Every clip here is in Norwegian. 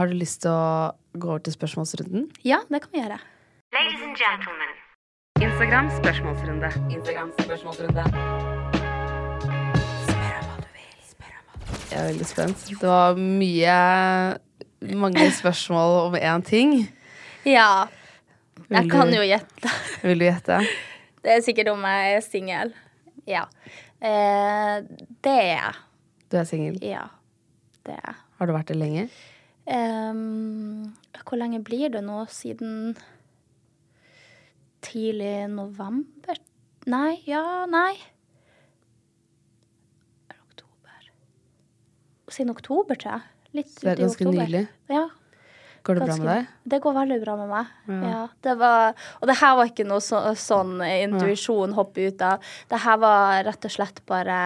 har du lyst til å gå over til spørsmålsrunden? Ja, det kan vi gjøre. Ladies and gentlemen, Instagram spørsmålsrunde. Instagram spørsmålsrunde. Jeg er veldig spent. Det var mye mange spørsmål om én ting. Ja. Jeg kan jo gjette. Vil du gjette? Det er sikkert om jeg er singel. Ja. Eh, det er jeg. Du er singel. Ja. Det er jeg. Har du vært det lenge? Ehm, hvor lenge blir det nå? Siden tidlig november? Nei, ja, nei. Er Oktober. Siden oktober, tror jeg. Litt Så det er ganske nylig. Ja. Går det bra med deg? Det går veldig bra med meg. Ja. Ja. det var, og det her var ikke noe så, sånn intuisjon hoppe ut av. Det her var rett og slett bare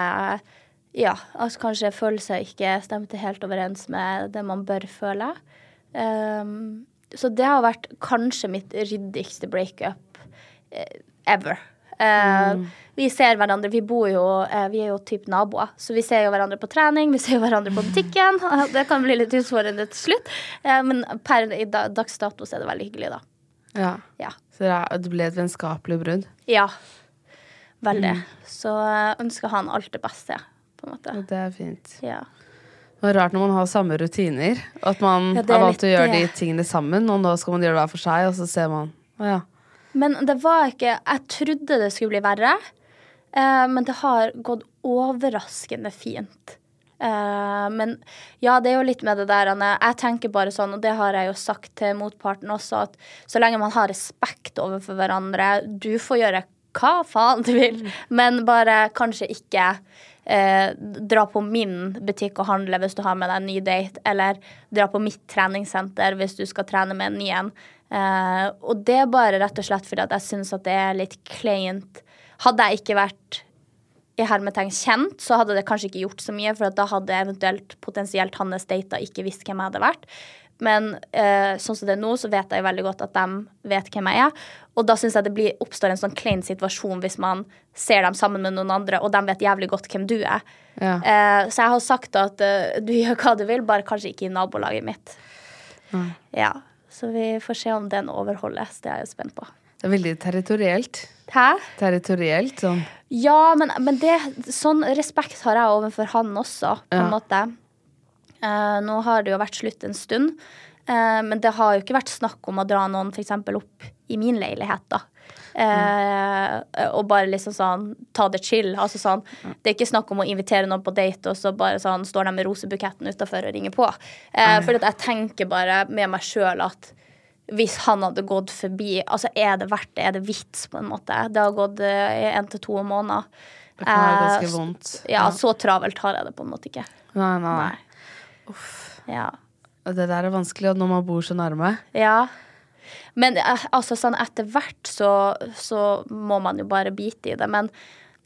Ja, altså kanskje følelser ikke stemte helt overens med det man bør føle. Um, så det har vært kanskje mitt ryddigste breakup eh, ever. mm. Vi ser hverandre, vi bor jo uh, Vi er jo typ naboer, så vi ser jo hverandre på trening, vi ser jo hverandre på butikken. Det kan bli litt utfordrende til slutt, uh, men per i da, dags dato er det veldig hyggelig, da. Ja. Ja. Så det, ble et vennskapelig brudd? Ja. Veldig. Så ønsker han alt det beste, på en måte. Det er fint. Ja. Det er rart når man har samme rutiner, at man Ja, det vant til å gjøre gjøre de tingene sammen, og nå skal man gjøre det hver for seg, og så ser man Å ja. Men det var ikke Jeg trodde det skulle bli verre, eh, men det har gått overraskende fint. Uh, men ja, det er jo litt med det der Anne. Jeg tenker bare sånn, og det har jeg jo sagt til motparten også, at så lenge man har respekt overfor hverandre Du får gjøre hva faen du vil, men bare kanskje ikke eh, dra på min butikk og handle hvis du har med deg en ny date, eller dra på mitt treningssenter hvis du skal trene med en ny en. Eh, og det er bare rett og slett fordi at jeg syns at det er litt kleint. Hadde jeg ikke vært i hermetegn kjent, så hadde det kanskje ikke gjort så mye, for da hadde eventuelt potensielt hans data ikke visst hvem jeg hadde vært. Men eh, sånn som det er nå, så vet jeg veldig godt at de vet hvem jeg er. Og da syns jeg det blir, oppstår en sånn klein situasjon hvis man ser dem sammen med noen andre, og de vet jævlig godt hvem du er. Ja. Eh, så jeg har sagt at eh, du gjør hva du vil, bare kanskje ikke i nabolaget mitt. Mm. Ja, Så vi får se om den overholdes. Det er jeg spent på. Det er veldig territorielt. Hæ? Territorielt, sånn. Ja, men, men det, sånn respekt har jeg overfor han også, på en Ja. måte. Eh, nå har det jo vært slutt en stund, eh, men det har jo ikke vært snakk om å dra noen f.eks. opp i min leilighet, da. Eh, og bare liksom sånn ta det chill. Altså sånn, Det er ikke snakk om å invitere noen på date, og så bare sånn står de med rosebuketten utafor og ringer på. Eh, for at jeg tenker bare med meg sjøl at hvis han hadde gått forbi Altså, er det verdt det? Er det vits, på en måte? Det har gått én til to måneder. Det kan være ganske Eh, vondt. Ja, så travelt har jeg det på en måte ikke. Nei, nei. Nei. Ja. Det der er vanskelig når man bor så nærme. ja. Men eh, altså, sånn etter hvert så, så må man jo bare bite i det. Men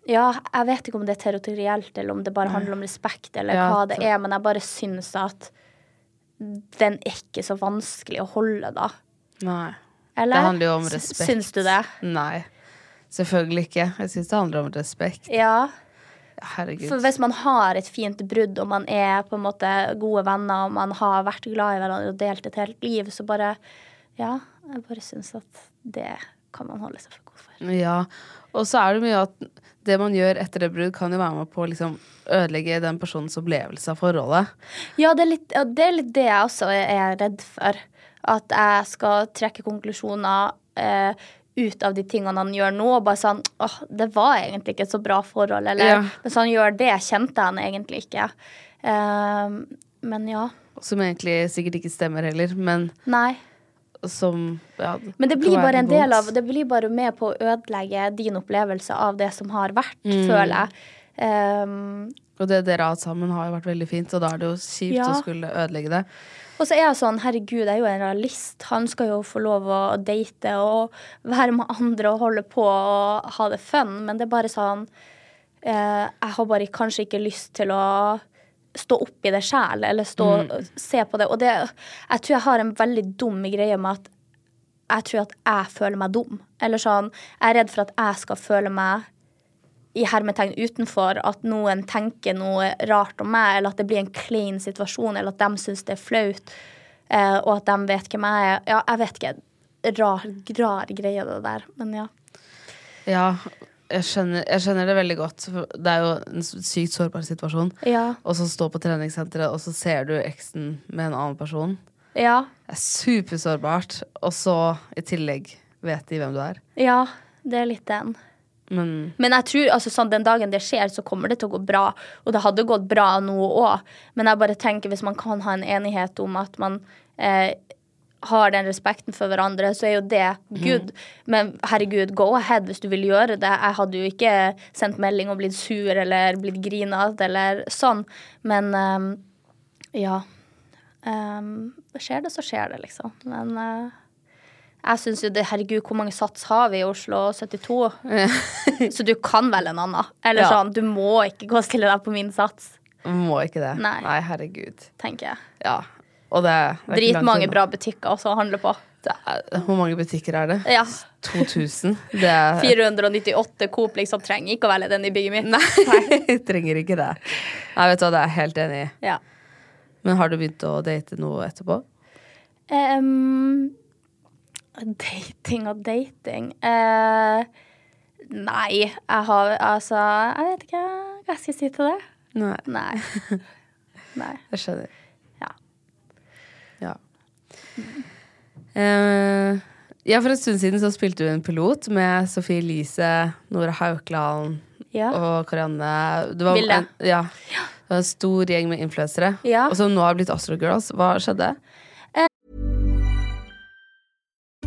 ja, jeg vet ikke om det er territorielt, eller om det bare handler om respekt, eller Ja, hva det det- er, men jeg bare syns at den er ikke så vanskelig å holde, da. Nei. Eller? Det handler jo om respekt. Syns du det? Nei. Selvfølgelig ikke. Jeg syns det handler om respekt. Ja. Herregud. For hvis man har et fint brudd, og man er på en måte gode venner, og man har vært glad i hverandre og delt et helt liv, så bare Ja, jeg bare syns at det kan man holde seg for god for. Ja. Og så er det mye at det man gjør etter et brudd, kan jo være med på å liksom ødelegge den personens opplevelse av forholdet. Ja, det er litt ja, det, er litt det jeg også er redd for. At jeg skal trekke konklusjoner eh, ut av de tingene han gjør nå, og bare sånn åh, det var egentlig ikke et så bra forhold. Eller Ja. hvis han gjør det, kjente han egentlig ikke. Uh, men ja. Som egentlig sikkert ikke stemmer heller, men Nei. som ja, Men det blir bare en del av Det blir bare med på å ødelegge din opplevelse av det som har vært, Mm. føler jeg. Um, Og det dere har hatt sammen, har jo vært veldig fint, og da er det jo kjipt Ja. å skulle ødelegge det. Og så er jeg sånn, herregud, jeg er jo en realist. Han skal jo få lov å date og være med andre og holde på og ha det fun, men det er bare sånn eh, Jeg har bare kanskje ikke lyst til å stå opp i det sjæl, eller stå og se på det. Og det, jeg tror jeg har en veldig dum greie med at jeg tror at jeg føler meg dum. Eller sånn, jeg er redd for at jeg skal føle meg i hermetegn utenfor, at noen tenker noe rart om meg, eller at det blir en klein situasjon, eller at de syns det er flaut. eh, og at de vet hvem jeg er. Ja, jeg vet ikke. Rar, rar greie, det der. Men ja. Ja, jeg skjønner, jeg skjønner det veldig godt. Det er jo en sykt sårbar situasjon. Ja. Og så stå på treningssenteret, og så ser du eksen med en annen person. Ja. Det er supersårbart. Og så i tillegg vet de hvem du er. Ja, det er litt den. Men Men jeg tror altså, sånn, den dagen det skjer, så kommer det til å gå bra. Og det hadde gått bra nå òg. Men jeg bare tenker hvis man kan ha en enighet om at man eh, har den respekten for hverandre, så er jo det good. Men herregud, go ahead hvis du vil gjøre det. Jeg hadde jo ikke sendt melding og blitt sur eller blitt grinete eller sånn. Men um, ja. Um, skjer det, så skjer det, liksom. Men eh, jeg syns jo det, herregud, hvor mange sats har vi i Oslo 72? Så du kan vel en annen. Eller Ja. sånn, du må ikke gå og stille deg på min sats, må ikke det. Nei. herregud. tenker jeg. Ja. Og det, det Dritmange bra butikker også å handle på. Er, hvor mange butikker er det? Ja. 2000? Det er 498 Coop liksom trenger ikke å velge den i bygget mitt. Nei, jeg trenger ikke det. Jeg vet hva, det er jeg helt enig i. Ja. Men har du begynt å date noe etterpå? Em, dating og dating eh, Nei, jeg har altså Jeg vet ikke hva jeg skal si til det. Nei, Nei. Nei. jeg skjønner. Ja. Ja. Eh, ja, for en stund siden så spilte du en pilot med Sofie Elise, Nora Haukeland Ja. og Karianne. Det var. En, ja. Det var en stor gjeng med influensere, Ja. og som nå har blitt Astro Girls. Hva skjedde?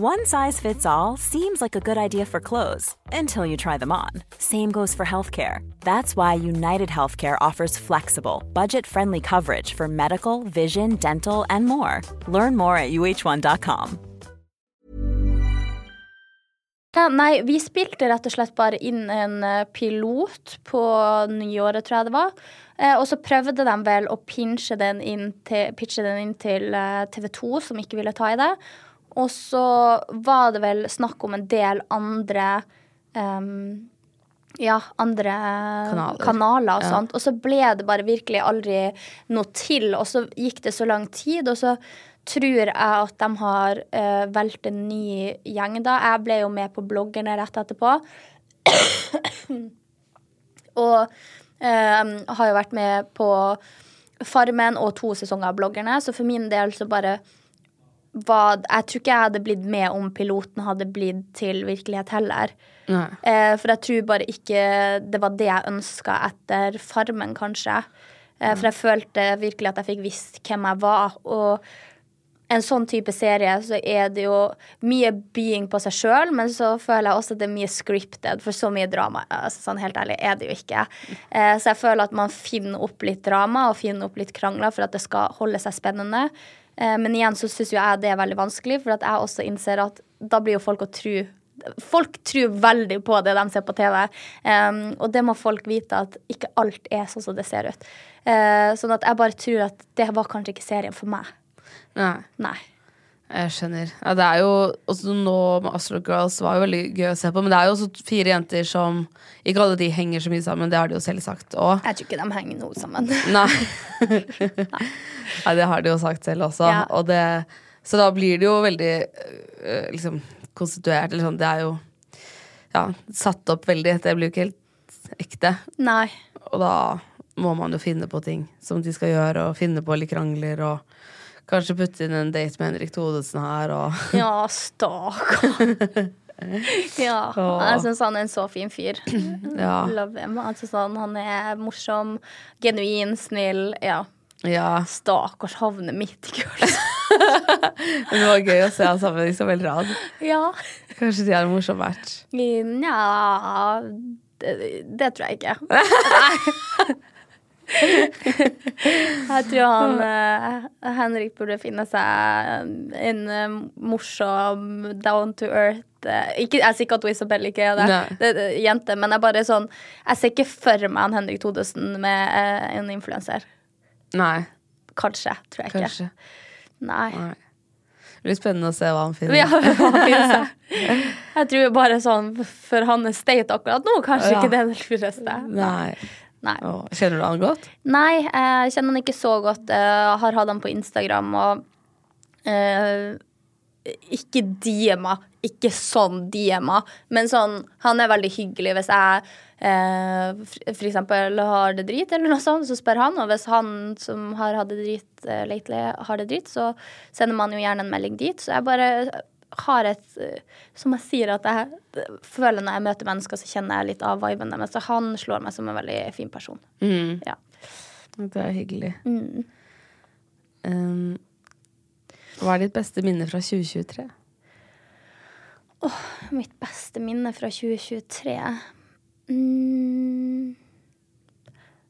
One size fits all seems like a good idea for clothes until you try them on. Same goes for healthcare. That's why United Healthcare offers flexible, budget friendly coverage for medical, vision, dental, and more. Learn more at uh1.com. Ja, nei, vi spilte rett og slett bare inn en eh, pilot på nyåret, tror jeg det var. Eh, og så prøvde de vel å pinche den inn til, pitche den inn til eh, TV 2, som ikke ville ta i det. Og så var det vel snakk om en del andre um, ja, andre Kanaler. kanaler og Ja. sånt. Og så ble det bare virkelig aldri noe til, og så gikk det så lang tid, og så tror jeg at de har uh, valgt en ny gjeng, da. Jeg ble jo med på bloggerne rett etterpå. og um, har jo vært med på Farmen og to sesonger av bloggerne, så for min del så bare var Jeg tror ikke jeg hadde blitt med om piloten hadde blitt til virkelighet heller. Eh, for jeg tror bare ikke det var det jeg ønska etter Farmen, kanskje. Eh, for jeg følte virkelig at jeg fikk visst hvem jeg var. Og en sånn type serie så er det jo mye bying på seg sjøl, men så føler jeg også at det er mye scripted, for så mye drama altså sånn helt ærlig er det jo ikke. Eh, så jeg føler at man finner opp litt drama og finner opp litt krangler for at det skal holde seg spennende. Eh, men igjen så syns jeg det er veldig vanskelig, for jeg også innser at da blir jo folk å tro Folk tror veldig på det de ser på TV, um, og det må folk vite at ikke alt er sånn som det ser ut. Uh, sånn at jeg bare tror at det var kanskje ikke serien for meg. Nei. Nei. Jeg skjønner. Ja, det er jo også nå med Astro Girls var jo veldig gøy å se på, men det er jo også fire jenter som Ikke alle de henger så mye sammen, det har de jo selv sagt òg. Jeg tror ikke de henger noe sammen. Nei. Nei, det har de jo sagt selv også. Ja. Og det, så da blir det jo veldig øh, liksom konstituert. Sånn, det er jo ja, satt opp veldig. Det blir jo ikke helt ekte. Nei. Og da må man jo finne på ting som de skal gjøre, og finne på litt krangler og Kanskje putte inn en date med Henrik Thodesen her og Ja, stakkar. Ja, jeg syns han er en så fin fyr. Ja. Love him. Altså, sånn, han er morsom, genuin, snill. Ja. Ja. Stakkars havne midt i kurs. Men det var gøy å se han sammen med Isabel Rad. ja. Kanskje de har en morsom match. Nja det, det tror jeg ikke. Jeg tror han eh, Henrik burde finne seg en eh, morsom, down to earth eh, ikke, Jeg sier ikke at Isabel ikke er det, det, det jente, men jeg bare sånn Jeg ser ikke for meg en Henrik Thodesen med en influenser. Nei, Kanskje, tror jeg ikke. Nei. Nei. Det blir spennende å se hva han finner. Ja, hva? Jeg tror bare sånn for hans state akkurat nå, kanskje Ja. ikke det er det lureste. Nei. Nei. Kjenner du han godt? Nei, jeg kjenner han ikke så godt. Jeg har hatt han på Instagram og uh, Ikke DM-a, ikke sånn DM-a, men sånn Han er veldig hyggelig hvis jeg eh, eksempel har det drit, eller noe sånt, så spør han. Og hvis han som har hatt det drit eh, lately, har det drit, så sender man jo gjerne en melding dit. Så jeg bare har et eh, Som jeg sier, at jeg føler når jeg møter mennesker, så kjenner jeg litt av viben deres. Så han slår meg som en veldig fin person. Mm. Ja. Det er hyggelig. Mm. Um, hva er ditt beste minne fra 2023? Mitt beste minne fra 2023 mm.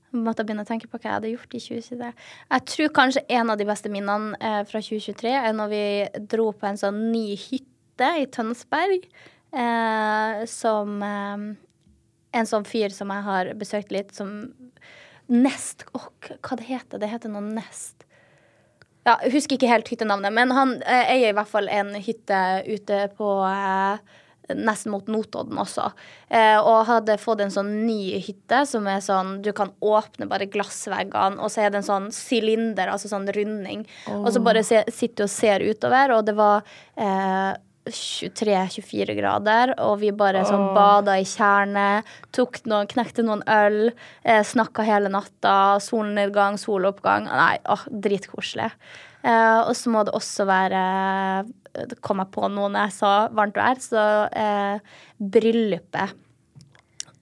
Jeg måtte begynne å tenke på hva jeg hadde gjort i 2023. Jeg tror kanskje en av de beste minnene eh, fra 2023 er når vi dro på en sånn ny hytte i Tønsberg. Eh, som eh, En sånn fyr som jeg har besøkt litt, som Nest Åh, hva det heter det? heter noe Nest. Ja, husker ikke helt hyttenavnet, men han eh, eier i hvert fall en hytte ute på eh, Nesten mot Notodden også. Eh, og hadde fått en sånn ny hytte som er sånn Du kan åpne bare glassveggene, og så er det en sånn sylinder, altså sånn runding. Og så bare se, sitter du og ser utover, og det var eh, 23-24 grader, og vi bare sånn bada i tjernet, tok noen, knekte noen øl, eh, snakka hele natta, solnedgang, soloppgang. Nei, åh, dritkoselig. Eh, og så må det også være Det kom jeg på nå når jeg sa varmt vær, så eh, bryllupet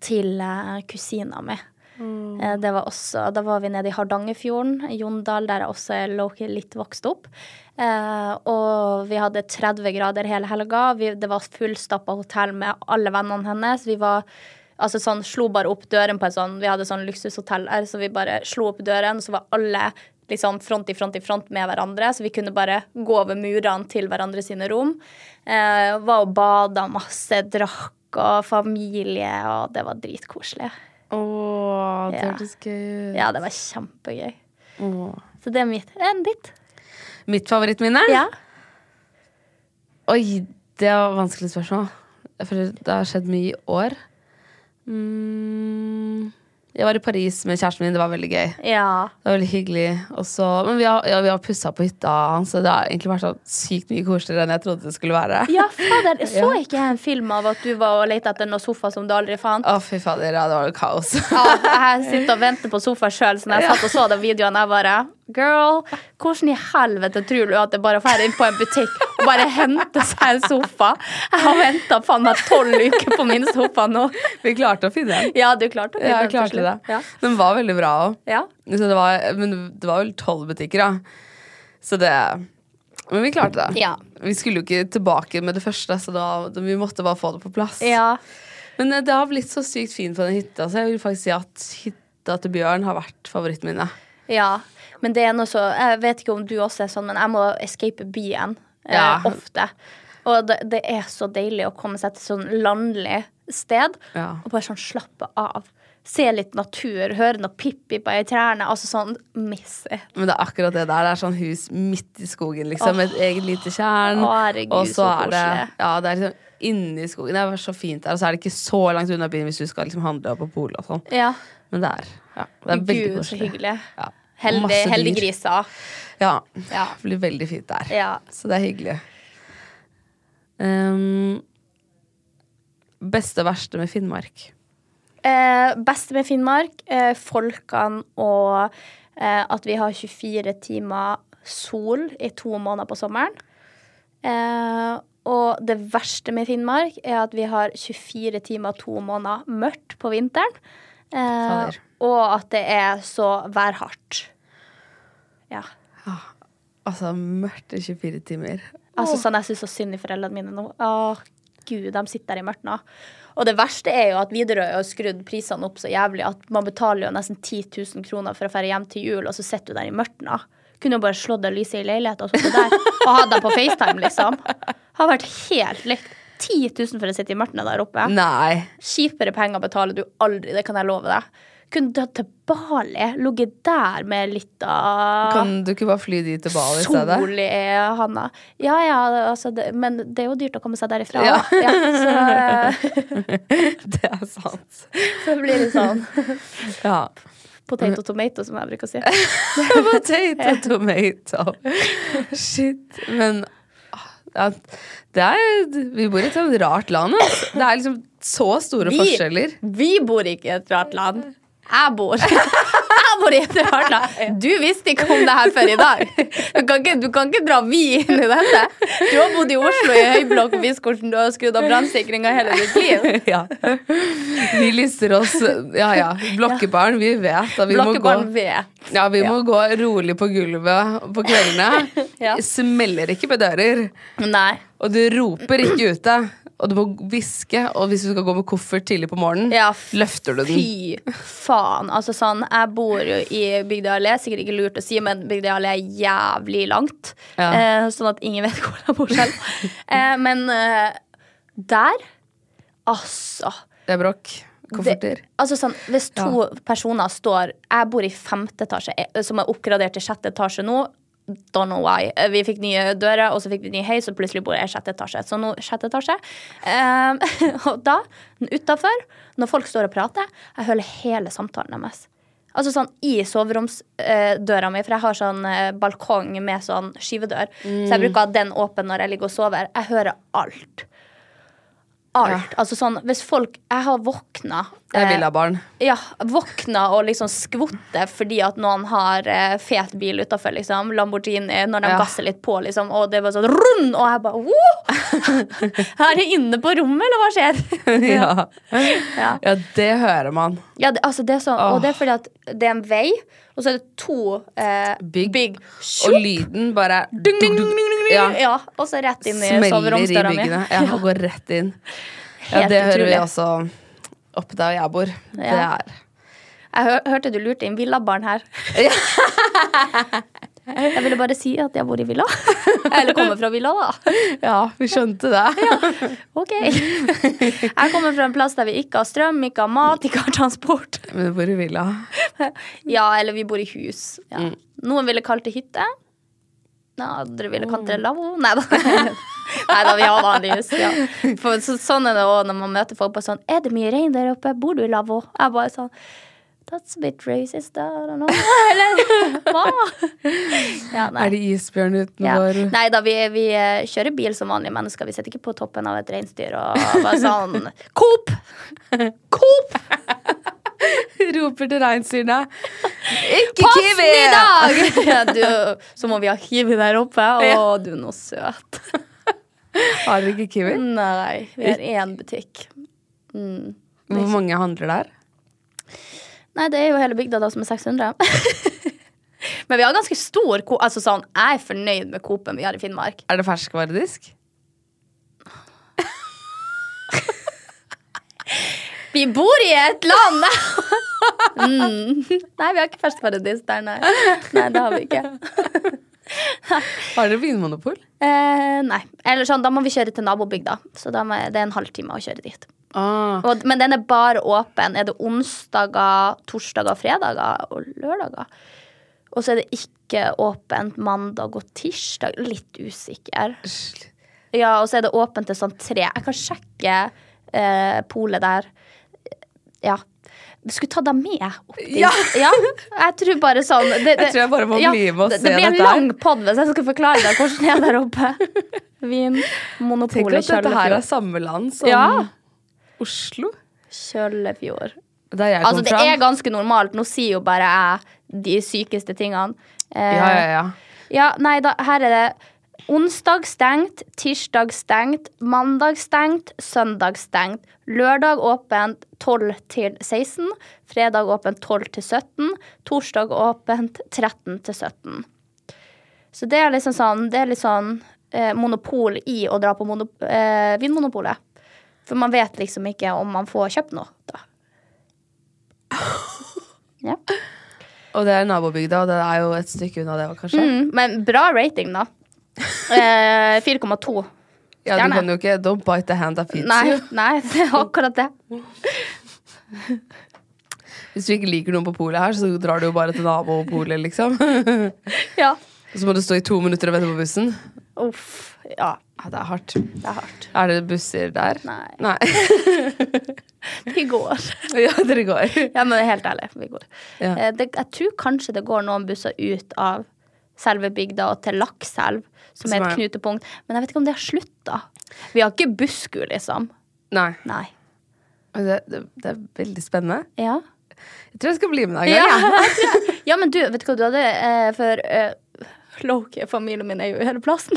til eh, kusina mi. Eh, Det var også, da var vi nede i Hardangerfjorden, Jondal, der jeg også er litt vokst opp. Eh, og vi hadde 30 grader hele helga. Vi, det var fullstappa hotell med alle vennene hennes. Vi var altså sånn, slo bare opp døren på et sånn Vi hadde sånn luksushotell her, så vi bare slo opp døren, så var alle liksom front i front i front med hverandre, så vi kunne bare gå over murene til hverandre sine rom. Eh, var og bada masse, drakk og familie, og det var dritkoselig. Åh, det Ja. hørtes gøy ut. Ja, det var kjempegøy. Åh. Så det er mitt. Enn ditt? Mitt favorittminne? Ja. Oi, det var et vanskelig spørsmål. For det har skjedd mye i år. Mm, jeg var i Paris med kjæresten min. Det var veldig gøy. Ja. Det var veldig hyggelig. Også, men vi har, ja, vi har pussa på hytta hans, så det har egentlig vært så sykt mye koseligere enn jeg trodde det skulle være. Ja, fader. Så ikke jeg en film av at du var og lette etter noen sofa som du aldri fant? Å, fy fader, ja, det var jo kaos. Ja, jeg sitter og venter på sofa sjøl, så når jeg satt og så den videoen, jeg bare Girl, hvordan i helvete tror du at det bare får inn på en butikk og bare hente seg en sofa? Jeg har venta faen meg tolv uker på min sofa nå. vi klarte å finne den. Ja, du klarte Ja, jeg til klarte det. Ja. Den var veldig bra òg. ja. Så det var, men det var vel tolv butikker, da. Så det Men vi klarte det. Ja. Vi skulle jo ikke tilbake med det første, så da, vi måtte bare få det på plass. ja. Men eh, det har blitt så sykt fint på den hytta, så jeg vil faktisk si at hytta til Bjørn har vært favoritten min. ja. Men det er noe så Jeg vet ikke om du også er sånn, men jeg må escape byen eh, Ja. ofte. Og det, det er så deilig å komme seg til sånn landlig sted Ja. og bare sånn slappe av. Se litt natur, høre noe pippi i trærne. Altså sånn miss. Men det er akkurat det der. Det er sånn hus midt i skogen, liksom. Med et eget lite tjern. Herregud, og så så er det. Ja, det er liksom inni skogen. Det er så fint der. Og så er det ikke så langt unna byen hvis du skal liksom handle på polet og sånn. Ja. Men det er, ja, det er veldig Gud, så hyggelig. Ja. Heldig, heldig griser. Ja. Ja. Det blir veldig fint der. Ja. Så det er hyggelig. Um, beste og verste med Finnmark? Eh, beste med Finnmark, eh, folkene og eh, at vi har 24 timer sol i to måneder på sommeren. Eh, og det verste med Finnmark er at vi har 24 timer to måneder mørkt på vinteren. Eh, og at det er så værhardt. Ja. Altså, mørkt i 24 timer. Altså sånn, Jeg syns så synd i foreldrene mine nå. Åh, gud, de sitter der i mørket nå. Og det verste er jo at Widerøe har skrudd prisene opp så jævlig at man betaler jo nesten 10 000 kroner for å dra hjem til jul, og så sitter du der i mørket nå. Kunne jo bare slått av lyset i leiligheten og sittet der og hatt dem på FaceTime, liksom. Har vært helt likt. 10 000 for å sitte i mørket der oppe. Nei. Kjipere penger betaler du aldri, det kan jeg love deg. Kunne dratt til Bali, ligget der med litt av Kan du ikke bare fly dit til Bali i stedet? Sol i handa. Ja ja, altså, det, men det er jo dyrt å komme seg derifra. Ja. Ja, så, eh, Det er sant. så blir det sånn Ja. potato tomato, som jeg bruker å si. Potato, tomato. Shit. Men det er Vi bor i et sånt rart land. Altså. Det er liksom så store Vi- forskjeller. Vi bor ikke i et rart land. Jeg bor. Jeg bor i et. Du visste ikke om det her før i dag. Du kan ikke, du kan ikke dra vi inn i dette. Du har bodd i Oslo i høyblokk og visst hvordan du har skrudd av brannsikringa hele ditt liv. Ja. Vi lister oss Ja ja. Blokkebarn, vi vet at vi må gå vet. ja, vi må gå rolig på gulvet på kveldene. Ja. Smeller ikke på dører. Nei. Og du roper ikke ute. Og du må hviske. Og hvis du skal gå med koffert tidlig på morgenen, Ja, løfter du den. Fy faen. Altså sånn, jeg bor jo i Bygdøy allé, sikkert ikke lurt å si, men Bygdøy allé er jævlig langt. Ja. Eh, sånn at ingen vet hvor jeg bor selv. eh, men eh, der Altså. Det er bråk. Kofferter. Det, altså sånn, hvis to personer står Jeg bor i femte etasje, eh, som er oppgradert til sjette etasje nå. Don't know why. Eh, Vi fikk nye dører, og så fikk vi ny heis, og plutselig bor jeg i sjette etasje. Så nå sjette etasje. Um, og da, utafor, når folk står og prater, jeg hører hele samtalen deres. Altså sånn i soveromsdøra mi, for jeg har sånn eh, balkong med sånn skyvedør. Så jeg bruker den åpen når jeg ligger og sover. Jeg hører alt. Alt. Altså sånn, hvis folk Jeg har våkna Det vil ha barn. ja, våkna og liksom skvotte fordi at noen har eh, fet bil utafor, liksom. Lamborghini, når de Ja. gasser litt på, liksom. Og det var sånn rund! Og jeg bare wow! Er jeg inne på rommet, eller hva skjer? Ja. Ja. ja, det hører man. Ja, det, altså det er sånn, Og det er fordi at det er en vei, og så er det to eh, Bygg. Sjopp! Og lyden bare ding, ding, ding. Ja. Og så rett inn i smeller i byggene. Ja, og går rett inn. Ja, det det hører vi utrolig. også oppe der jeg bor. Det Ja. er Jeg hør, hørte du lurte inn villabarn her. jeg ville bare si at jeg bor i villa. Eller kommer fra villa, da. Ja, vi skjønte det. Ok. Jeg kommer fra en plass der vi ikke har strøm, ikke har mat, ikke har transport. Men du bor i villa. Ja, eller vi bor i hus. Ja. Noen ville kalt det hytte. Ja, andre ville kalt det lavvo. Nei da. Nei da, vi har vanlig hus. Ja. For så, sånn er det òg når man møter folk på sånn Er det mye rein der oppe? Bor du i lavvo? Jeg bare sånn That's a bit racist, I don't know. Eller hva? Ja. Er det isbjørn Ja. utenfor? Nei da, vi, vi eh, kjører bil som vanlige mennesker. Vi sitter ikke på toppen av et reinsdyr og bare sånn Coop! Coop! Roper til reinsdyrene. Ikke Posten kiwi! i dag! Ja, du, så må vi ha kiwi der oppe. Å, du er noe søt. Har dere ikke kiwi? Nei, vi har én butikk. Mm. Hvor mange handler der? Nei, det er jo hele bygda da som er 600. Men vi har ganske stor Coop. Altså sånn, jeg er fornøyd med Coop-en vi har i Finnmark. Er det ferskvaredisk? Vi bor i et land! mm. Nei, vi har ikke ferskvaredisk der, nei. Nei, det har vi ikke. Har dere vinmonopol? Eh, nei. Eller sånn, da må vi kjøre til nabobygda. Så da må, det er en halvtime å kjøre dit. Ah, Og, men den er bare åpen. Er det onsdager, torsdager, fredager og lørdager? Og så er det ikke åpent mandag og tirsdag. Litt usikker. Ja, og så er det åpent til sånn tre. Jeg kan sjekke eh, polet der. Ja. Vi skulle ta deg med opp dit. Ja. Jeg tror bare sånn det, det, Jeg tror jeg bare må bli med og det, blir en lang pod hvis jeg skal forklare deg hvordan det er der oppe. Vin, Tenk monopolet, at dette her er samme land som Ja. Oslo. Kjøllefjord. Jeg Altså, det er ganske normalt. Nå sier jo bare jeg de sykeste tingene. Eh, Ja, ja, ja. Ja, nei, da, her er det onsdag stengt, tirsdag stengt, mandag stengt, søndag stengt. Lørdag åpent 12 til 16, fredag åpent 12 til 17, torsdag åpent 13 til 17. Så det er liksom sånn, det er litt sånn eh, monopol i å dra på monop eh, Vinmonopolet. For man vet liksom ikke om man får kjøpt noe da. Ja. Og det er nabobygda, og det er jo et stykke unna det, kanskje. Mm, men bra rating, da. Eh, 4,2. Ja, du kan jo ikke Don't bite the hand that feeds Nei, you. nei, det er akkurat det. Hvis du ikke liker noen på polet her, så drar du jo bare til nabopolet, liksom. Ja. Og så må du stå i to minutter og vente på bussen. Uff. Ja, Ja, det er det er hardt. Er det busser der? Nei. Nei. Vi går. ja, dere går. Ja, men helt ærlig, vi går. Ja. Eh, Det, jeg tror kanskje det går noen busser ut av selve bygda og til Lakselv, som er et knutepunkt. Men jeg vet ikke om det har slutta. Vi har ikke Busku, liksom. Nei. Nei. Det, det, det er veldig spennende. Ja. Jeg tror jeg skal bli med deg en Ja, gang. jeg ja, men du, vet du hva du hadde eh, for uh, Loki, familien min er jo i hele plassen.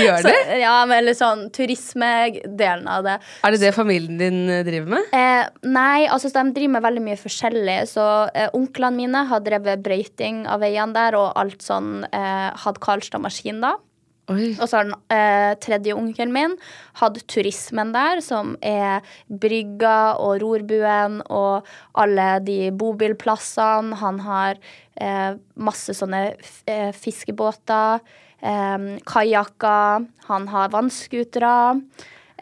Gjør Så, ja, men eller sånn turismedelen av det. Er det det familien din eh, driver med? Eh, nei, altså de driver med veldig mye forskjellig. Så eh, onklene mine har drevet brøyting av veiene der, og alt sånn eh, hadde Karlstad Maskin da. Oi. Og så har den eh, tredje onkelen min hatt turismen der, som er brygga og rorbuen og alle de bobilplassene. Han har eh, masse sånne eh, fiskebåter, eh, kajakker, han har vannskutere.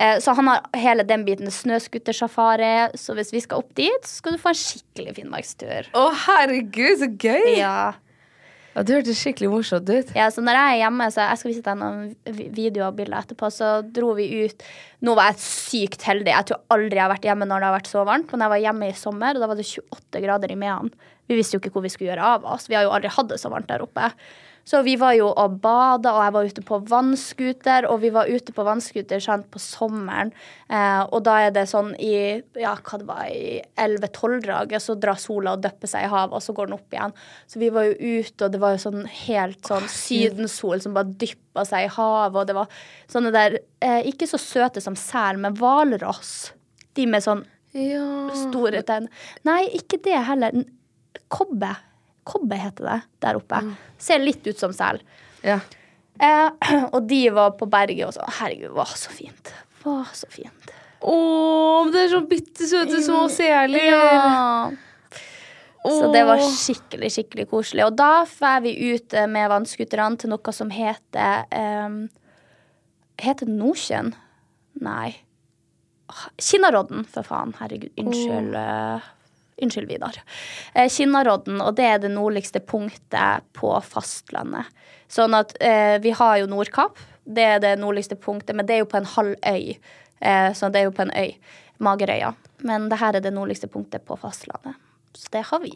Eh, så han har hele den biten. snøskutersafari. Så hvis vi skal opp dit, så skal du få en skikkelig finnmarkstur. Å, herregud, så gøy! Ja. Ja, det hørtes skikkelig morsomt ut. Ja, så når jeg er hjemme, så jeg skal vise deg noen vi- videoer og bilder etterpå, så dro vi ut Nå var jeg sykt heldig. Jeg tror aldri jeg har vært hjemme når det har vært så varmt, men jeg var hjemme i sommer, og da var det 28 grader i Mehamn. Vi visste jo ikke hvor vi skulle gjøre av oss. Vi har jo aldri hatt det så varmt der oppe. Så vi var jo og bada, og jeg var ute på vannskuter, og vi var ute på vannskuter sant, på sommeren. Eh, og da er det sånn i ja, hva det var, i 11-12-draget, så drar sola og døpper seg i havet, og så går den opp igjen. Så vi var jo ute, og det var jo sånn helt sånn sydensol som bare dyppa seg i havet, og det var sånne der eh, Ikke så søte som sel, men hvalross. De med sånn Ja. store tenn. Nei, ikke det heller. Kobbe. Kobbe heter det der oppe. Ser litt ut som sel. ja. Eh, og de var på berget og sånn. Herregud, hva så fint. Hva så fint. Å, det er så bitte søte små seler. Ja. Så det var skikkelig, skikkelig koselig. Og da drar vi ut eh, med vannskuterne til noe som heter um, Heter det Nordsjøen? Nei. Kinnarodden, for faen. Herregud. Unnskyld. eh, unnskyld, Vidar. Eh, Kinnarodden, og det er det nordligste punktet på fastlandet. Sånn at eh, vi har jo Nordkapp. Det er det nordligste punktet, men det er jo på en halv øy. Eh, så det er jo på en øy. Magerøya. Men det her er det nordligste punktet på fastlandet. Så det har vi.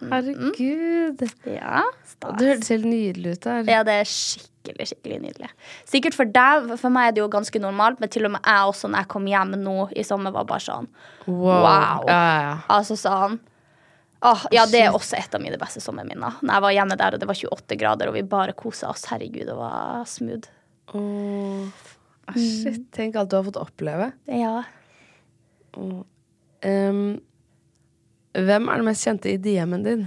Herregud. Ja, Det hørtes helt nydelig ut der. ja, det er skikkelig, skikkelig nydelig. Sikkert for deg, for meg er det jo ganske normalt, men til og med jeg også når jeg kom hjem nå i sommer, var bare sånn Wow. Wow. Ja, ja. Altså sånn Åh, ja, det er også et av mine beste sommerminner. Når jeg var hjemme der, og det var 28 grader, og vi bare kosa oss. Herregud, det var smooth. Åh. Ah, shit, tenk alt du har fått oppleve. Ja. Um, hvem er den mest kjente i DM-en din?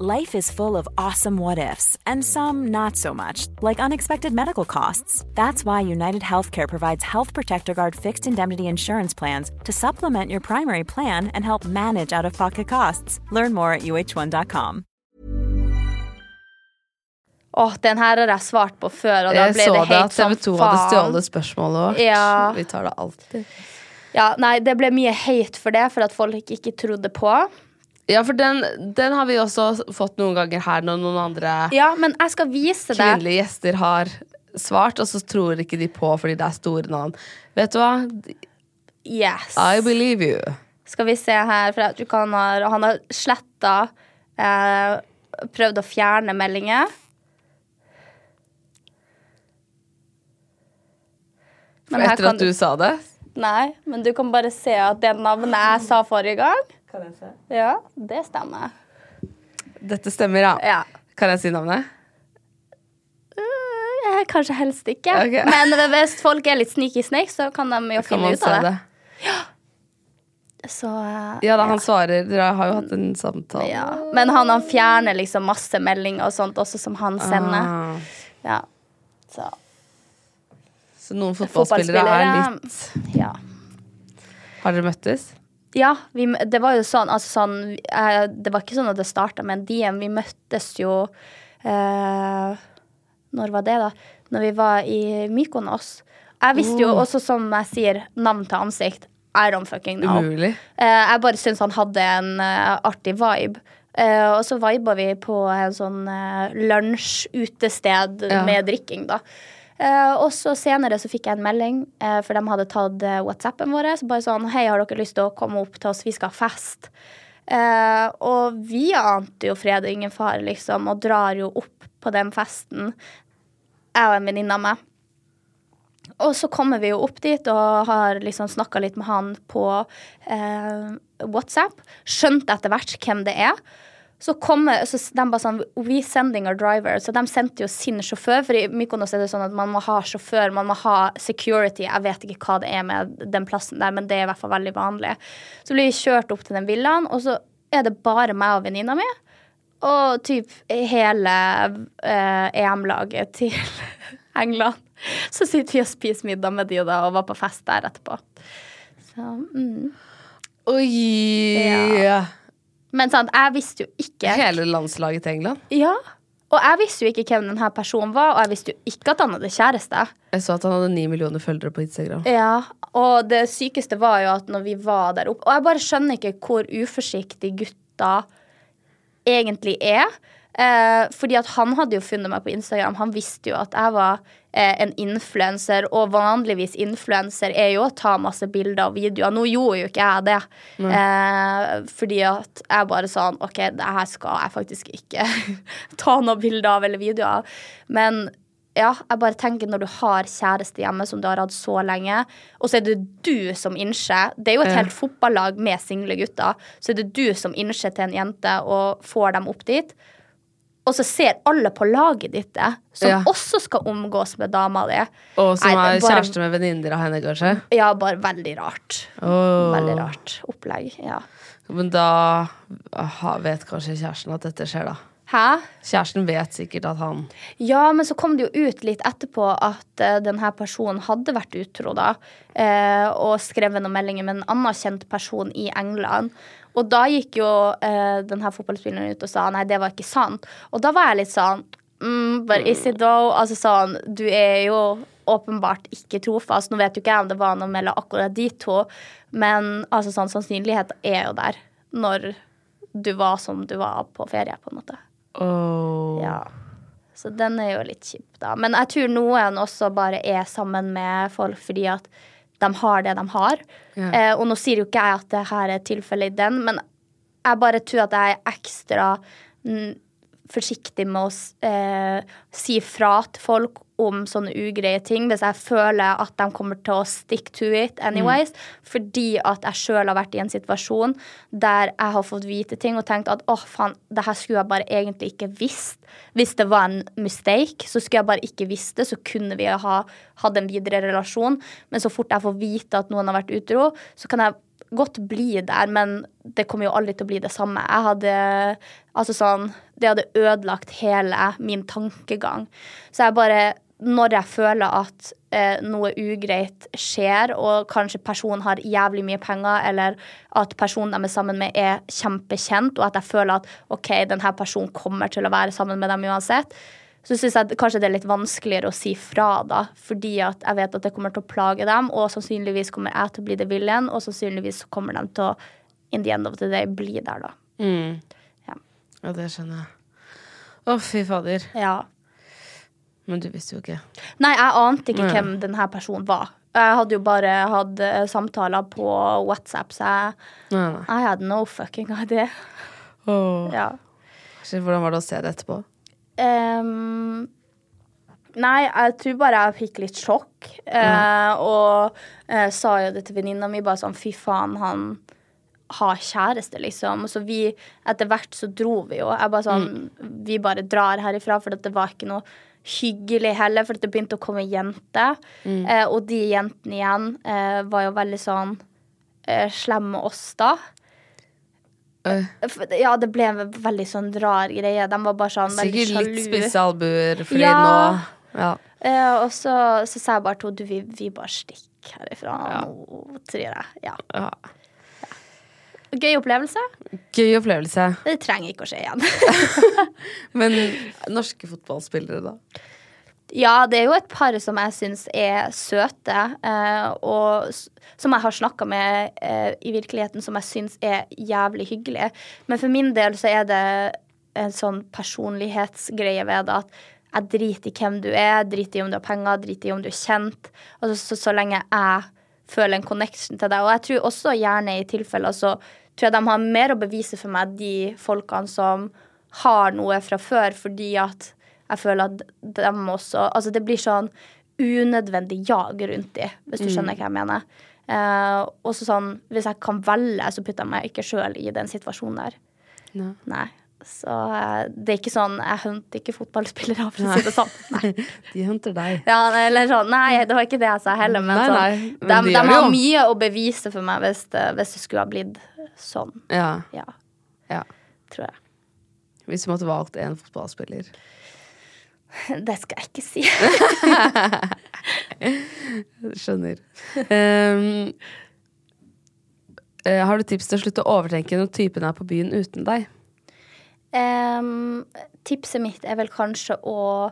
Life is full of awesome what ifs, and some not so much, like unexpected medical costs. That's why United Healthcare provides Health Protector Guard fixed indemnity insurance plans to supplement your primary plan and help manage out of pocket costs. Learn more at uh1.com. Åh, den her har jeg svart på før, og da Jeg ble så det det at helt som TV 2 hadde faen. stjålet spørsmålet vårt. Ja. Vi tar det alltid. Ja, nei, det ble mye hate for det, for at folk ikke trodde på. Ja, for den, den har vi også fått noen ganger her når noen andre Ja, men jeg skal vise deg. kvinnelige gjester har svart, og så tror ikke de på fordi det er store navn. Vet du hva? Yes. I believe you. Skal vi se her, for jeg tror ikke han har Han har sletta eh, Prøvd å fjerne meldinger. Men Etter kan at du sa det. Nei, men du kan bare se at det navnet jeg sa forrige gang, Kan jeg se? ja, det stemmer. Dette stemmer, ja. Ja. Kan jeg si navnet? Uh, Kanskje helst ikke. Okay. Men hvis folk er litt sneaky snake, så kan de jo Kan finne ut av det. det? Så, uh, Ja da, han svarer. Dere har jo hatt en samtale. ja. Men han, han fjerner liksom masse meldinger og sånt også som han sender. Ah. Ja. Så Så noen fotballspillere er litt Ja. Har dere møttes? Ja, vi, det var jo sånn, altså sånn eh, Det var ikke sånn at det starta med en DM. Vi møttes jo eh, Når var det, da? Når vi var i Mykonos. Jeg visste jo Oh. også, som jeg sier, navn til ansikt. I don't fucking know. Umulig. Eh, jeg bare syntes han hadde en eh, artig vibe. Eh, og så viba vi på en sånn uh, lunsj-utested Ja. med drikking, da. Eh, og så senere så fikk jeg en melding, eh, for de hadde tatt eh, WhatsAppen vår. Så bare sånn Hei, har dere lyst til å komme opp til oss? Vi skal ha fest. Uh, og vi ante jo fred og ingen fare, liksom, og drar jo opp på den festen. Jeg og en venninne av meg. Og så kommer vi jo opp dit og har liksom snakka litt med han på uh, WhatsApp. Skjønte etter hvert hvem det er. Så kommer så de bare sånn We sending our driver. Så de sendte jo sin sjåfør. For i Mykonos er det sånn at man må ha sjåfør, man må ha security. Jeg vet ikke hva det er med den plassen der, men det er i hvert fall veldig vanlig. Så blir vi kjørt opp til den villaen, og så er det bare meg og venninna mi. Og typ hele eh, EM-laget til England. Så sitter vi og spiser middag med de da, og var på fest der etterpå. Så, mm. Oi! Ja. Men sant, jeg visste jo ikke Hele landslaget til England. Ja. Og jeg visste jo ikke hvem denne personen var, og jeg visste jo ikke at han hadde kjæreste. Jeg så at han hadde ni millioner følgere på Instagram. Ja, Og det sykeste var jo at når vi var der oppe Og jeg bare skjønner ikke hvor uforsiktig gutta egentlig er. Eh, fordi at han hadde jo funnet meg på Instagram. Han visste jo at jeg var eh, en influenser, og vanligvis influenser er jo å ta masse bilder og videoer. Nå gjorde jo ikke jeg det. Eh, fordi at jeg bare sånn OK, det her skal jeg faktisk ikke ta noen bilder av eller videoer av. Men ja, jeg bare tenker når du har kjæreste hjemme som du har hatt så lenge, og så er det du som innser Det er jo et helt fotballag med single gutter. Så er det du som innser til en jente og får dem opp dit. Og så ser alle på laget ditt det, som Ja. også skal omgås med dama di. Og som Nei, er bare- kjæreste med venninner av henne, kanskje. Ja, bare veldig rart. Oh. Veldig rart opplegg. Ja. Men da vet kanskje kjæresten at dette skjer, da. Hæ? Kjæresten vet sikkert at han Ja, men så kom det jo ut litt etterpå at uh, denne personen hadde vært utro, da. Uh, og skrevet noen meldinger med en annen kjent person i England. Og da gikk jo uh, denne fotballspilleren ut og sa nei, det var ikke sant. Og da var jeg litt sånn mm, But is it though? Altså sånn, du er jo åpenbart ikke trofast. Nå vet jo ikke jeg om det var noe mellom akkurat de to, men altså sånn, sannsynlighet er jo der når du var som du var på ferie, på en måte. Oh. Ja. Så den er jo litt kjip, da. Men jeg tror noen også bare er sammen med folk fordi at de har det de har. Ja. Eh, og nå sier jo ikke jeg at det her er tilfellet i den, men jeg bare tror at jeg er ekstra forsiktig med å eh, si fra til folk om sånne ugreie ting hvis jeg føler at de kommer til å stick to it anyways. Fordi at jeg sjøl har vært i en situasjon der jeg har fått vite ting og tenkt at åh, faen, det her skulle jeg bare egentlig ikke visst. Hvis det var en mistake, så skulle jeg bare ikke visst det, så kunne vi ha hatt en videre relasjon. Men så fort jeg får vite at noen har vært utro, så kan jeg godt bli der, men det kommer jo aldri til å bli det samme. Jeg hadde Altså sånn Det hadde ødelagt hele min tankegang. Så jeg bare Når jeg føler at eh, noe ugreit skjer, og kanskje personen har jævlig mye penger, eller at personen de er sammen med, er kjempekjent, og at jeg føler at OK, denne personen kommer til å være sammen med dem uansett, så syns jeg kanskje det er litt vanskeligere å si fra, da. Fordi at jeg vet at det kommer til å plage dem, og sannsynligvis kommer jeg til å bli det viljen, og sannsynligvis kommer de til å in the end of the day bli der, da. Ja. Ja, det skjønner jeg. Å, fy fader. ja. Men du visste jo ikke. Nei, jeg ante ikke ja. hvem denne personen var. Jeg hadde jo bare hatt eh, samtaler på WhatsApp, så jeg Nei, nei. I had no fucking idea. Oh. Ja. Hvordan var det å se det etterpå? Ehm, nei, jeg tror bare jeg fikk litt sjokk. eh, og uh, sa jo det til venninna mi, bare sånn fy faen, han har kjæreste, liksom. Og så vi, etter hvert så dro vi jo. Jeg bare sånn, Vi bare drar herifra, for det var ikke noe hyggelig heller, for det begynte å komme jenter. Eh, og de jentene igjen var jo veldig sånn slemme oss da. Øh, Ja, det ble en veldig sånn rar greie. De var bare sånn veldig Sikkert litt sjalu. spisse albuer, fordi Ja. nå ja. Eh, og så, så sa jeg bare til henne vi, vi bare stikker herifra nå, tror jeg. Ja. ja. Gøy opplevelse. Gøy opplevelse. Det trenger ikke å skje igjen. Men norske fotballspillere, da? Ja, det er jo et par som jeg syns er søte, eh, og som jeg har snakka med eh, i virkeligheten, som jeg syns er jævlig hyggelige. Men for min del så er det en sånn personlighetsgreie ved det at jeg driter i hvem du er, driter i om du har penger, driter i om du er kjent. Altså, så, så lenge jeg føler en connection til deg. Og jeg tror også gjerne i tilfeller så tror jeg de har mer å bevise for meg, de folkene som har noe fra før, fordi at jeg føler at de også Altså, det blir sånn unødvendig jag rundt de, hvis du skjønner hva jeg mener. Eh, også sånn, Hvis jeg kan velge, så putter jeg meg ikke sjøl i den situasjonen der. No. Nei. Så eh, det er ikke sånn Jeg hunter ikke fotballspillere, for å si det sånn. Nei. De hunter deg. Ja, eller sånn, nei, det var ikke det jeg sa heller. Men, Nei, sånn, nei, men de, de de har jo. mye å bevise for meg hvis det, hvis det skulle ha blitt sånn. Ja. Ja, ja. tror jeg. Hvis du måtte valgt en fotballspiller. Det skal jeg ikke si. Skjønner. Eh, har du tips til å slutte å overtenke når typen er på byen uten deg? Um, tipset mitt er vel kanskje å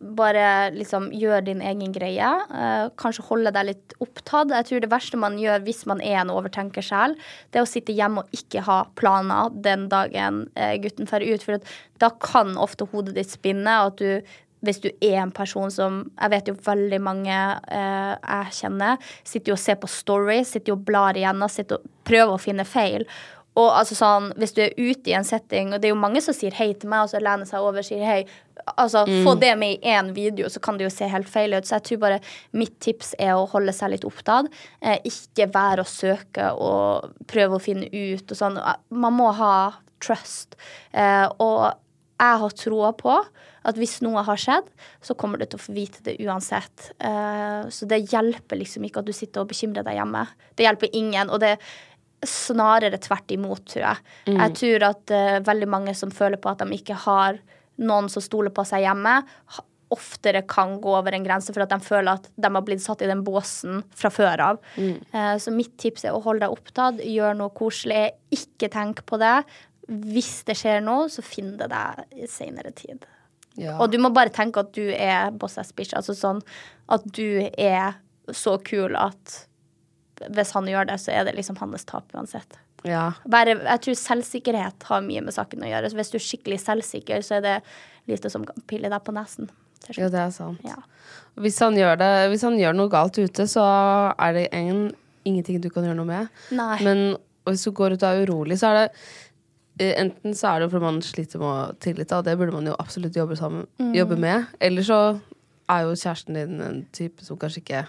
bare liksom gjør din egen greie. Uh, kanskje holde deg litt opptatt. Jeg tror det verste man gjør hvis man er en overtenker selv, det er å sitte hjemme og ikke ha planer den dagen uh, gutten drar ut. For da kan ofte hodet ditt spinne. At du, hvis du er en person som Jeg vet jo veldig mange eh, jeg kjenner, sitter jo og ser på stories, sitter jo og blar igjennom, sitter og prøver å finne feil. Og altså sånn, hvis du er ute i en setting, og det er jo mange som sier hei til meg, og så lener seg over og sier hei, altså få det med i én video, så kan det jo se helt feil ut. Så jeg tror bare mitt tips er å holde seg litt opptatt. Eh, ikke være å søke og prøve å finne ut og sånn. Man må ha trust. Eh, og jeg har troa på at hvis noe har skjedd, så kommer du til å få vite det uansett. Eh, så det hjelper liksom ikke at du sitter og bekymrer deg hjemme. Det hjelper ingen. og det snarere tvert imot, tror jeg. Jeg tror at uh, veldig mange som føler på at de ikke har noen som stoler på seg hjemme, oftere kan gå over en grense for at de føler at de har blitt satt i den båsen fra før av. Mm. så mitt tips er å holde deg opptatt, gjør noe koselig, ikke tenk på det. Hvis det skjer noe, så finn det deg i seinere tid. Ja. Og du må bare tenke at du er boss ass bitch. Altså sånn at du er så kul at hvis han gjør det, så er det liksom hans tap uansett. Ja. Bare, jeg tror selvsikkerhet har mye med saken å gjøre. Så hvis du er skikkelig selvsikker, så er det lite som kan pille deg på nesen. ja, det er sant. Ja. Hvis, han det, hvis han gjør noe galt ute, så er det en, ingenting du kan gjøre noe med. Nei. Men hvis du går ut og er urolig, så er det eh, Enten så er det fordi man sliter med å tillite, og det burde man jo absolutt jobbe, sammen, Mm. jobbe med. Eller så er jo kjæresten din en type som kanskje ikke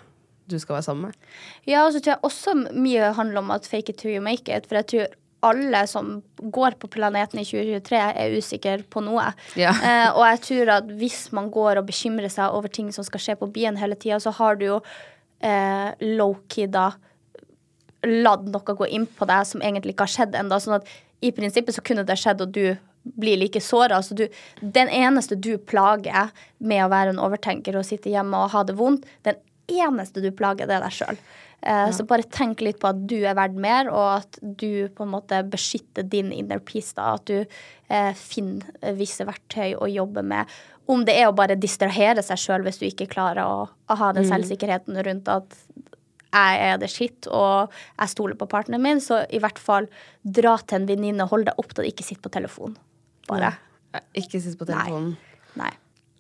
du skal være sammen med. Ja, og så tror jeg også mye handler om at fake it till you make it. For jeg tror alle som går på planeten i 2023, er usikre på noe. Ja. Eh, og jeg tror at hvis man går og bekymrer seg over ting som skal skje på byen hele tida, så har du jo eh, low-key da latt noe gå inn på deg som egentlig ikke har skjedd ennå. Sånn at i prinsippet så kunne det skjedd, og du blir like såra. Altså du, den eneste du plager med å være en overtenker og sitte hjemme og ha det vondt, den eneste du plager, det er deg sjøl. Ja. Så bare tenk litt på at du er verdt mer, og at du på en måte beskytter din inner peace. da, At du eh, finner visse verktøy å jobbe med. Om det er å bare distrahere seg sjøl hvis du ikke klarer å, å ha den selvsikkerheten rundt at jeg er det skitt, og jeg stoler på partneren min, så i hvert fall dra til en venninne, hold deg opptatt, ikke sitt på telefonen. Bare. Ikke sitt på telefonen. Nei.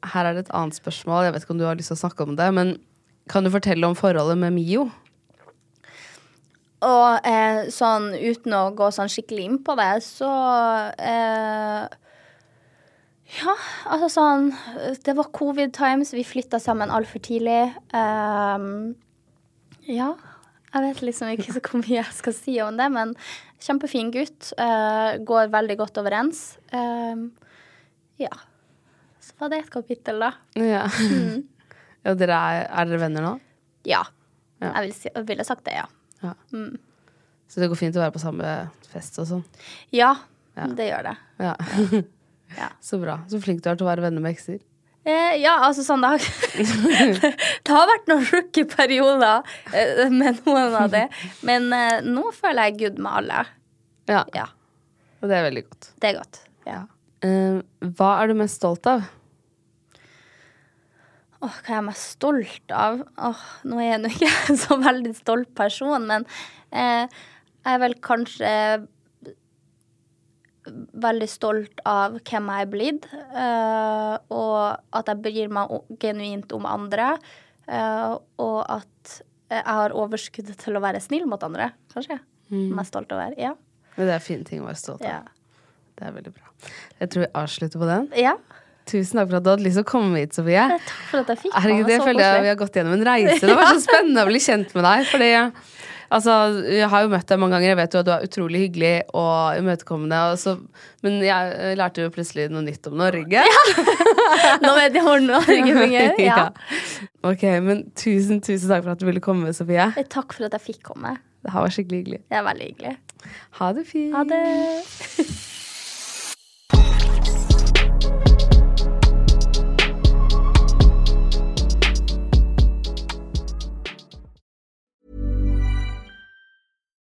Her er det et annet spørsmål. Jeg vet ikke om du har lyst til å snakke om det, men kan du fortelle om forholdet med Mio? Og eh, sånn uten å gå sånn skikkelig inn på det, så eh, Ja, altså sånn Det var covid times. Vi flytta sammen altfor tidlig. Eh, ja. Jeg vet liksom ikke så hvor mye jeg skal si om det, men kjempefin gutt. eh, går veldig godt overens. Um, ja. Så var det et kapittel, da. Ja. Ja dere er, er dere venner nå? Ja. Ja. Jeg, ville si, vil sagt det, ja. Ja. Så det går fint å være på samme fest og sånn? Ja, Ja. det gjør det. Ja. Ja. Så bra. Så flink du er til å være venner med ekser. Eh, ja, altså sånn det har, det har vært noen rookie perioder eh, med noen av det. Men eh, nå føler jeg good med alle. Ja. Ja, Og det er veldig godt. det er godt. Ja. Eh, hva er du mest stolt av? Åh, hva er jeg mest stolt av? Åh, nå er jeg nå ikke en så veldig stolt person, men eh, jeg er vel kanskje veldig stolt av hvem jeg er blitt, eh, og at jeg bryr meg genuint om andre, eh, og at jeg har overskuddet til å være snill mot andre, kanskje. Mest stolt over. Ja. Men Det er fine ting å være stolt av. Ja. Det er veldig bra. Jeg tror vi avslutter på den. ja. Tusen takk for at du hadde lyst til å komme hit, Sofie. Takk for at jeg fikk Herregud, jeg føler jeg, vi har gått gjennom en reise. Det var så spennende å bli kjent med deg. Fordi altså, jeg har jo møtt deg mange ganger. Jeg vet jo at du er utrolig hyggelig og imøtekommende. Men jeg lærte jo plutselig noe nytt om Norge. Ja. Nå vet jeg hvordan Norge fungerer. Ja. Ja. Ok, men tusen, tusen takk for at du ville komme, Sofie. Takk for at jeg fikk komme. Det her var skikkelig hyggelig. Det er veldig hyggelig. Ha det fint. Ha det.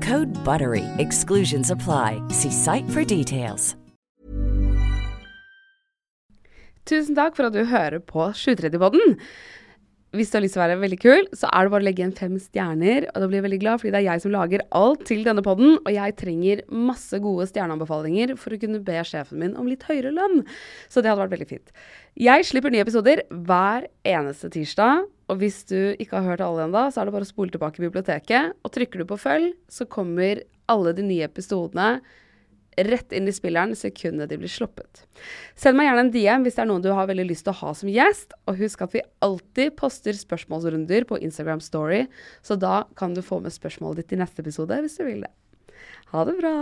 Code BUTTERY. Exclusions apply. See site for details. Tusen takk for at du hører på 730-podden. Hvis du har lyst til å være veldig kul, så er det bare å legge igjen fem stjerner. Og da blir jeg veldig glad, fordi det er jeg som lager alt til denne podden. Og jeg trenger masse gode stjerneanbefalinger for å kunne be sjefen min om litt høyere lønn. Så det hadde vært veldig fint. Jeg slipper nye episoder hver eneste tirsdag. Og hvis du ikke har hørt alle ennå, så er det bare å spole tilbake i biblioteket. Og trykker du på følg, så kommer alle de nye episodene rett inn i spilleren sekundet de blir sluppet. Send meg gjerne en DM hvis det er noen du har veldig lyst til å ha som gjest. Og husk at vi alltid poster spørsmålsrunder på Instagram Story, så da kan du få med spørsmålet ditt i neste episode hvis du vil det. Ha det bra!